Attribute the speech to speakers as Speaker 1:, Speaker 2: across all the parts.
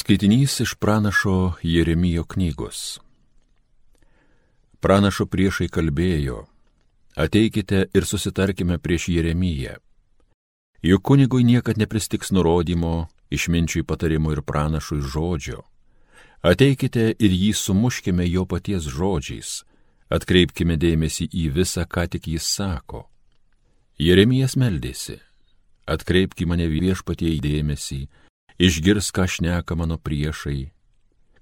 Speaker 1: Skaitinys iš pranašo Jeremijo knygos. Pranašo priešai kalbėjo, ateikite ir susitarkime prieš Jeremiją. Juk kunigui niekad nepristiks nurodymo, išminčiui patarimų ir pranašui žodžio. Ateikite ir jį sumuškime jo paties žodžiais, atkreipkime dėmesį į visą, ką tik jis sako. Jeremijas meldėsi, atkreipki mane viešpatie į dėmesį, išgirs, ką šneka mano priešai,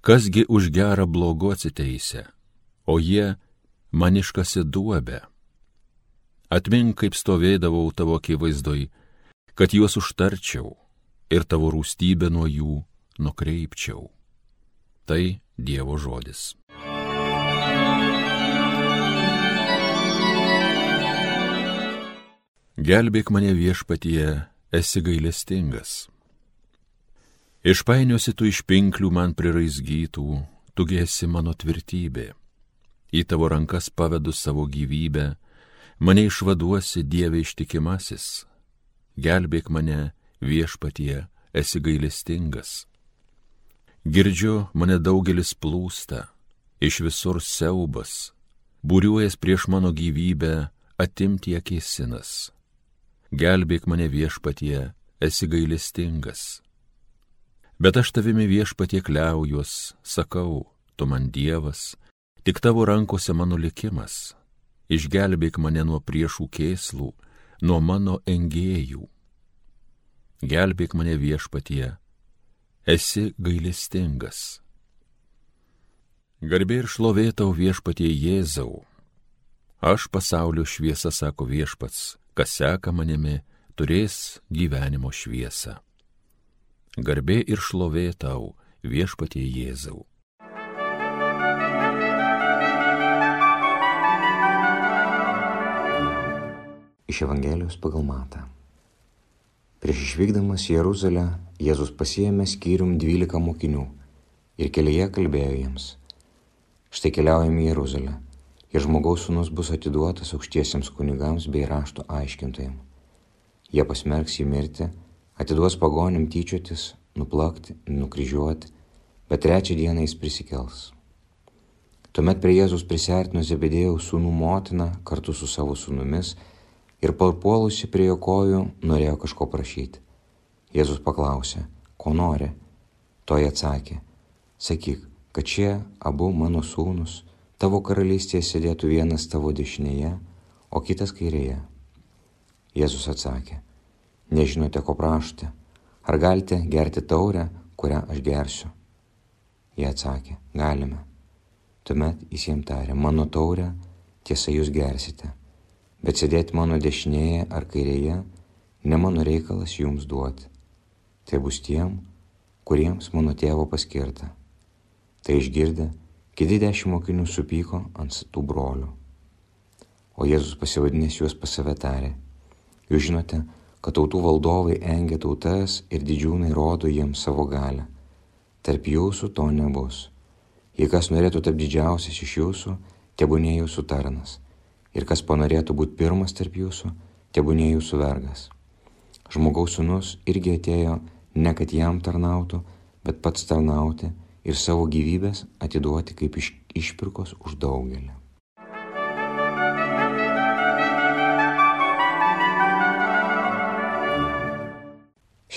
Speaker 1: kasgi už gerą blogo atsiteisę, o jie maniškasi duobę. Atmink, kaip stovėdavau tavo akivaizdoj, kad juos užtarčiau ir tavo rūstybę nuo jų nukreipčiau. Tai Dievo žodis. Gelbėk mane viešpatie, esi gailestingas Išpainiosi tu iš pinklių man priraizgytų, tugi esi mano tvirtybė. Į tavo rankas pavedu savo gyvybę, mane išvaduosi Dieve ištikimasis. Gelbėk mane viešpatie, esi gailestingas. Girdžiu, mane daugelis plūsta, iš visur siaubas, būriuojas prieš mano gyvybę, atimti akėsinas. Gelbėk mane viešpatie, esi gailestingas Bet aš tavimi viešpatie kliaujuos, sakau, tu man Dievas, tik tavo rankose mano likimas. Išgelbėk mane nuo priešų kėslų, nuo mano engėjų. Gelbėk mane viešpatie, esi gailestingas. Garbė ir šlovė tau viešpatie Jėzau. Aš pasaulio šviesa, sako viešpats, kas seka manimi, turės gyvenimo šviesą garbė ir šlovė tau, viešpatie Jėzau.
Speaker 2: Iš Evangelijos pagal Matą. Prieš išvykdamas į Jeruzalę, Jėzus pasiėmė skyrium dvylika mokinių ir kelyje kalbėjo jiems. Štai keliaujame į Jeruzalę ir žmogaus sūnus bus atiduotas aukštiesiems kunigams bei rašto aiškintojams. Jie pasmerks jį mirti atiduos pagonim tyčiotis, nuplakti, nukryžiuoti, bet trečią dieną jis prisikels. Tuomet prie Jėzus prisertino Zebedėjaus sūnų motina kartu su savo sūnumis ir parpuolusi prie jo kojų norėjo kažko prašyti. Jėzus paklausė, ko nori? Toji atsakė, sakyk, kad šie abu mano sūnus tavo karalystėje sėdėtų vienas tavo dešinėje, o kitas kairėje. Jėzus atsakė, nežinote, ko prašote. Ar galite gerti taurę, kurią aš gersiu? Jie atsakė, galime. Tuomet jis jiems tarė, mano taurę tiesa jūs gersite, bet sėdėti mano dešinėje ar kairėje ne mano reikalas jums duoti. Tai bus tiem, kuriems mano tėvo paskirta. Tai išgirdę, kiti dešimt mokinių supyko ant tų brolių. O Jėzus pasivadinęs juos pas save tarė, jūs žinote, kad tautų valdovai engia tautas ir didžiūnai rodo jiems savo galę. Tarp jūsų to nebus. Jei kas norėtų tapti didžiausias iš jūsų, tebūnė jūsų tarnas. Ir kas panorėtų būti pirmas tarp jūsų, tebūnė jūsų vergas. Žmogaus sunus irgi atėjo ne kad jam tarnautų, bet pats tarnauti ir savo gyvybės atiduoti kaip iš, išpirkos už daugelį.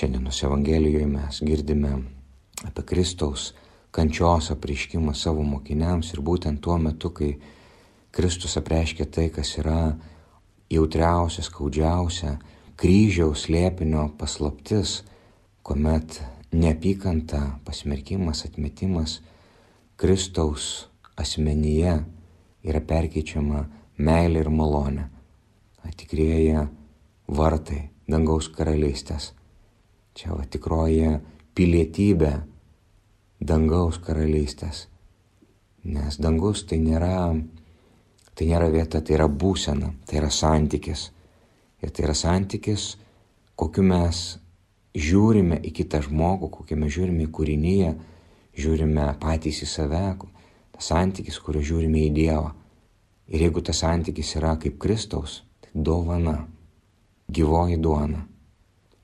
Speaker 2: Šiandienos Evangelijoje mes girdime apie Kristaus kančios apriškimą savo mokiniams ir būtent tuo metu, kai Kristus apreiškia tai, kas yra jautriausia, skaudžiausia, kryžiaus lėpinio paslaptis, kuomet neapykanta, pasmerkimas, atmetimas Kristaus asmenyje yra perkeičiama meilė ir malonė, tikrieji vartai dangaus karalystės Čia va tikroji pilietybė dangaus karalystės. Nes dangus tai nėra, tai nėra vieta, tai yra būsena, tai yra santykis. Ir tai yra santykis, kokiu mes žiūrime į kitą žmogų, kokiu mes žiūrime į kūrinyje, žiūrime patys į save, tas santykis, kurio žiūrime į Dievą. Ir jeigu tas santykis yra kaip Kristaus, tai dovana, gyvoji duona.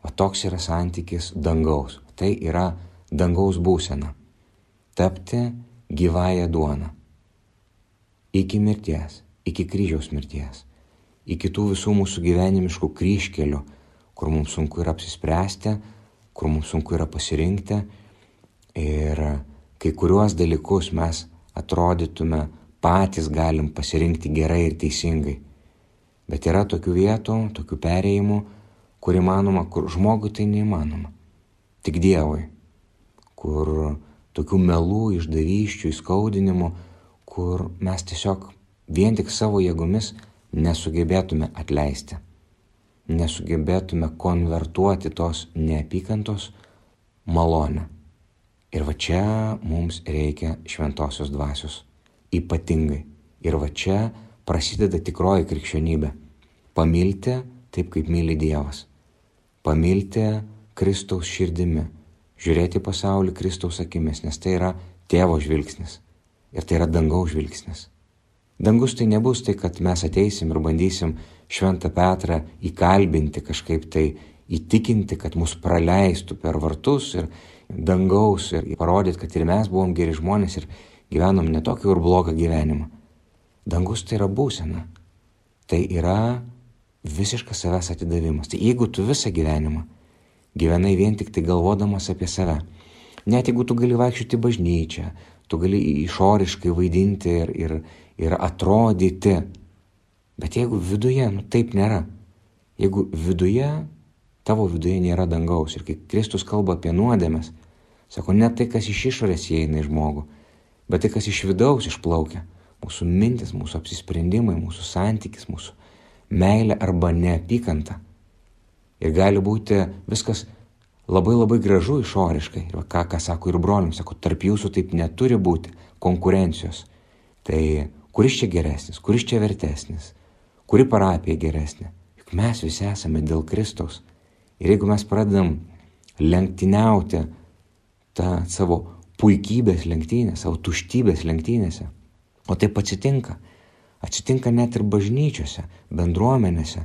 Speaker 2: O toks yra santykis dangaus. Tai yra dangaus būseną - tapti gyvąją duoną. Iki mirties, iki kryžiaus mirties, iki tų visų mūsų gyvenimiškų kryškelių, kur mums sunku yra apsispręsti, kur mums sunku yra pasirinkti ir kai kuriuos dalykus mes atrodytume patys galim pasirinkti gerai ir teisingai. Bet yra tokių vietų, tokių perėjimų, kur įmanoma, kur žmogui tai neįmanoma. Tik Dievui. Kur tokių melų, išdavyščių, įskaudinimų, kur mes tiesiog vien tik savo jėgomis nesugebėtume atleisti. Nesugebėtume konvertuoti tos neapykantos malonę. Ir va čia mums reikia šventosios dvasios. Ypatingai. Ir va čia prasideda tikroji krikščionybė. Pamilti taip, kaip myli Dievas. Pamilti Kristaus širdimi. Žiūrėti pasaulį Kristaus akimis, nes tai yra tėvo žvilgsnis. Ir tai yra dangaus žvilgsnis. Dangus tai nebus tai, kad mes ateisim ir bandysim šventą Petrą įkalbinti kažkaip tai įtikinti, kad mus praleistų per vartus ir dangaus ir parodyti, kad ir mes buvom geri žmonės ir gyvenom netokį ir blogą gyvenimą. Dangus tai yra būsena. Tai yra visiškas savęs atidavimas. Tai jeigu tu visą gyvenimą gyvenai vien tik tai galvodamas apie save, net jeigu tu gali vaikščioti bažnyčią, tu gali išoriškai vaidinti ir, ir, ir atrodyti, bet jeigu viduje, nu taip nėra. Jeigu viduje, tavo viduje nėra dangaus ir kai Kristus kalba apie nuodėmes, sako, ne tai, kas iš išorės įeina į žmogų, bet tai, kas iš vidaus išplaukia mūsų mintis, mūsų apsisprendimai, mūsų santykis, mūsų meilė arba neapykanta. Ir gali būti viskas labai labai gražu išoriškai. Ir ką, ką sako ir brolim, sako, tarp jūsų taip neturi būti konkurencijos. Tai kuris čia geresnis, kuris čia vertesnis, kuri parapija geresnė. Juk mes visi esame dėl Kristaus. Ir jeigu mes pradedam lenktyniauti tą savo puikybės lenktynę, savo tuštybės lenktynėse, O taip atsitinka. Atsitinka net ir bažnyčiose, bendruomenėse.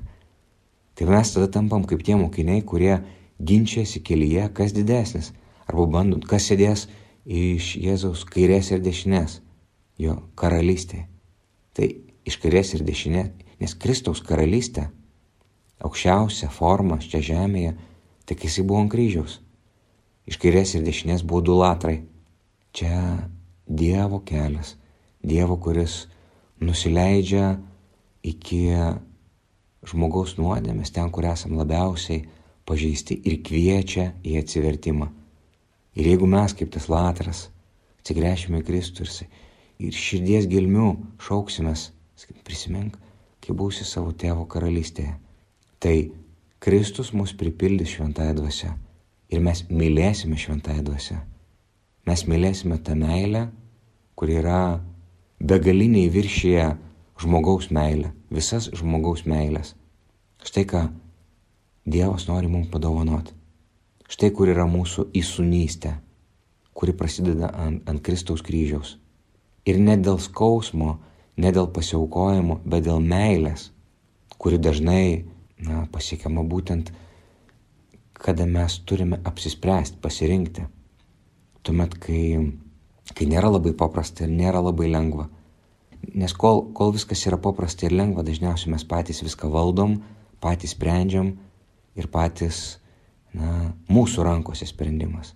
Speaker 2: Tai mes tada tampam kaip tie mokiniai, kurie ginčiasi kelyje, kas didesnis. Arba bandom, kas sėdės iš Jėzaus kairės ir dešinės. Jo karalystė. Tai iš kairės ir dešinės, nes Kristaus karalystė, aukščiausia forma čia žemėje, tik jisai buvo ant kryžiaus. Iš kairės ir dešinės buvo du latrai. Čia Dievo kelias Dievo, kuris nusileidžia iki žmogaus nuodėmės, ten, kur esam labiausiai pažeisti ir kviečia į atsivertimą. Ir jeigu mes kaip tas latras atsigręšime į Kristų ir širdies gelmių šauksimės, prisimink, kai būsi savo tėvo karalystėje, tai Kristus mus pripildys šventąją dvasę ir mes mylėsime šventąją dvasę. Mes mylėsime tą meilę, kur yra begaliniai viršyje žmogaus meilę, visas žmogaus meilės. Štai ką Dievas nori mums padovanoti. Štai kur yra mūsų įsunystė, kuri prasideda ant, ant Kristaus kryžiaus. Ir ne dėl skausmo, ne dėl pasiaukojimo, bet dėl meilės, kuri dažnai na, pasiekiama būtent, kada mes turime apsispręsti, pasirinkti. Tuomet, kai kai nėra labai paprasta ir nėra labai lengva. Nes kol, kol viskas yra paprasta ir lengva, dažniausiai mes patys viską valdom, patys sprendžiam ir patys, na, mūsų rankose sprendimas.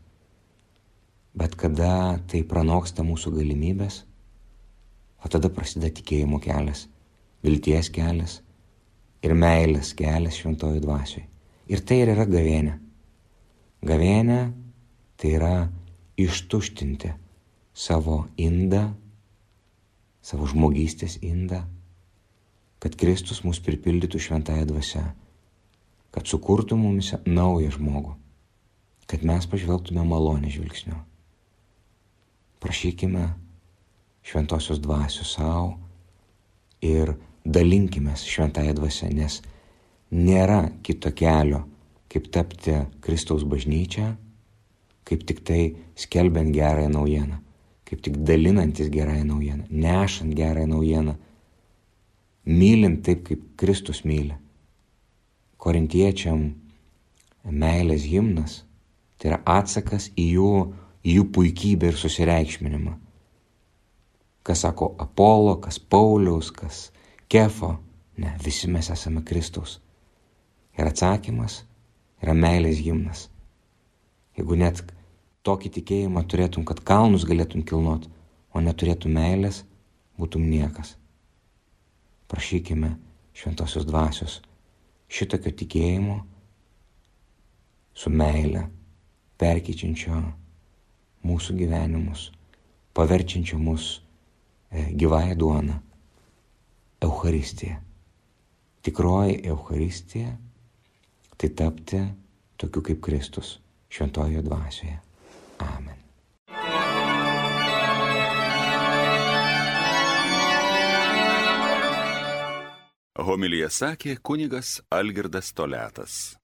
Speaker 2: Bet kada tai pranoksta mūsų galimybės, o tada prasideda tikėjimo kelias, vilties kelias ir meilės kelias šventojų dvasioj. Ir tai ir yra gavėnė. Gavėnė tai yra ištuštinti savo indą, savo žmogystės indą, kad Kristus mus pripildytų šventąją dvasę, kad sukurtų mumis naują žmogų, kad mes pažvelgtume malonę žvilgsniu. Prašykime šventosios dvasios savo ir dalinkime šventąją dvasę, nes nėra kito kelio, kaip tapti Kristaus bažnyčia, kaip tik tai skelbiant gerąją naujieną kaip tik dalinantis gerąją naujieną, nešant gerąją naujieną, mylint taip, kaip Kristus myli. Korintiečiam meilės himnas tai yra atsakas į jų į jų puikybę ir susireikšminimą. Kas sako Apolo, kas Pauliaus, kas Kefo, ne, visi mes esame Kristaus. Ir atsakymas yra meilės gimnas. Jeigu net tokį tikėjimą turėtum, kad kalnus galėtum kilnot, o neturėtum meilės, būtum niekas. Prašykime šventosios dvasios šitokio tikėjimo su meile, perkyčiančio mūsų gyvenimus, paverčiančio mus e, gyvąją duoną, Euharistija. Tikroji Euharistija tai tapti tokiu kaip Kristus šventojoje dvasioje. Amen.
Speaker 1: Homilija sakė kunigas Algirdas Toletas.